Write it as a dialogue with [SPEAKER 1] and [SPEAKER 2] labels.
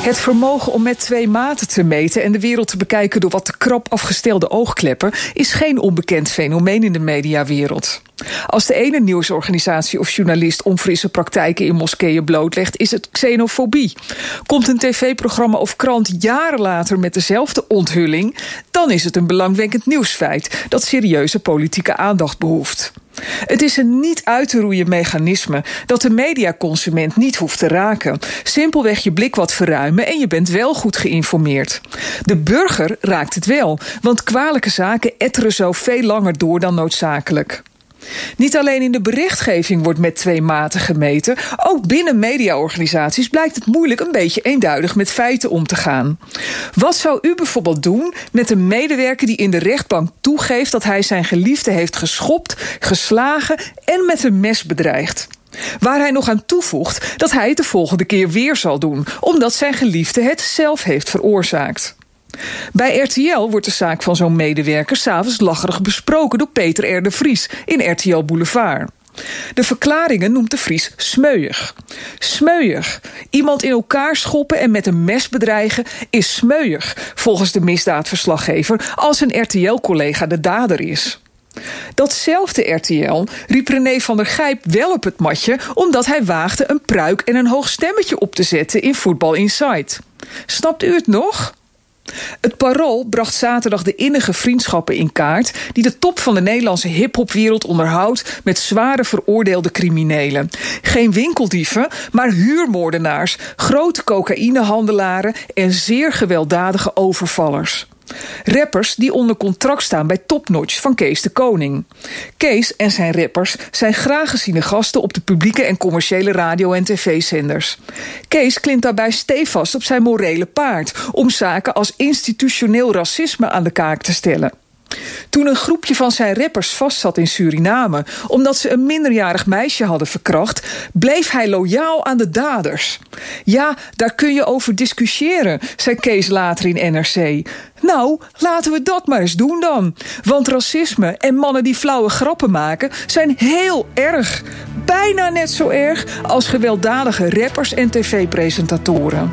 [SPEAKER 1] Het vermogen om met twee maten te meten en de wereld te bekijken door wat te krap afgestelde oogkleppen is geen onbekend fenomeen in de mediawereld. Als de ene nieuwsorganisatie of journalist onfrisse praktijken in moskeeën blootlegt, is het xenofobie. Komt een tv-programma of krant jaren later met dezelfde onthulling, dan is het een belangwekkend nieuwsfeit dat serieuze politieke aandacht behoeft. Het is een niet uit te roeien mechanisme dat de mediaconsument niet hoeft te raken. Simpelweg je blik wat verruimen en je bent wel goed geïnformeerd. De burger raakt het wel, want kwalijke zaken etteren zo veel langer door dan noodzakelijk. Niet alleen in de berichtgeving wordt met twee maten gemeten, ook binnen mediaorganisaties blijkt het moeilijk een beetje eenduidig met feiten om te gaan. Wat zou u bijvoorbeeld doen met een medewerker die in de rechtbank toegeeft dat hij zijn geliefde heeft geschopt, geslagen en met een mes bedreigd? Waar hij nog aan toevoegt dat hij het de volgende keer weer zal doen, omdat zijn geliefde het zelf heeft veroorzaakt. Bij RTL wordt de zaak van zo'n medewerker s'avonds lacherig besproken door Peter R. de Vries in RTL Boulevard. De verklaringen noemt de Vries smeuig. Smeuig. Iemand in elkaar schoppen en met een mes bedreigen is smeuig, volgens de misdaadverslaggever, als een RTL-collega de dader is. Datzelfde RTL riep René van der Gijp wel op het matje omdat hij waagde een pruik en een hoog stemmetje op te zetten in Football Insight. Snapt u het nog? Het Parool bracht zaterdag de innige vriendschappen in kaart die de top van de Nederlandse hiphopwereld onderhoudt met zware veroordeelde criminelen. Geen winkeldieven, maar huurmoordenaars, grote cocaïnehandelaren en zeer gewelddadige overvallers. Rappers die onder contract staan bij Topnotch van Kees de Koning. Kees en zijn rappers zijn graag geziene gasten op de publieke en commerciële radio- en tv-zenders. Kees klimt daarbij stevast op zijn morele paard om zaken als institutioneel racisme aan de kaak te stellen. Toen een groepje van zijn rappers vastzat in Suriname omdat ze een minderjarig meisje hadden verkracht, bleef hij loyaal aan de daders. Ja, daar kun je over discussiëren, zei Kees later in NRC. Nou, laten we dat maar eens doen dan. Want racisme en mannen die flauwe grappen maken zijn heel erg. Bijna net zo erg als gewelddadige rappers en tv-presentatoren.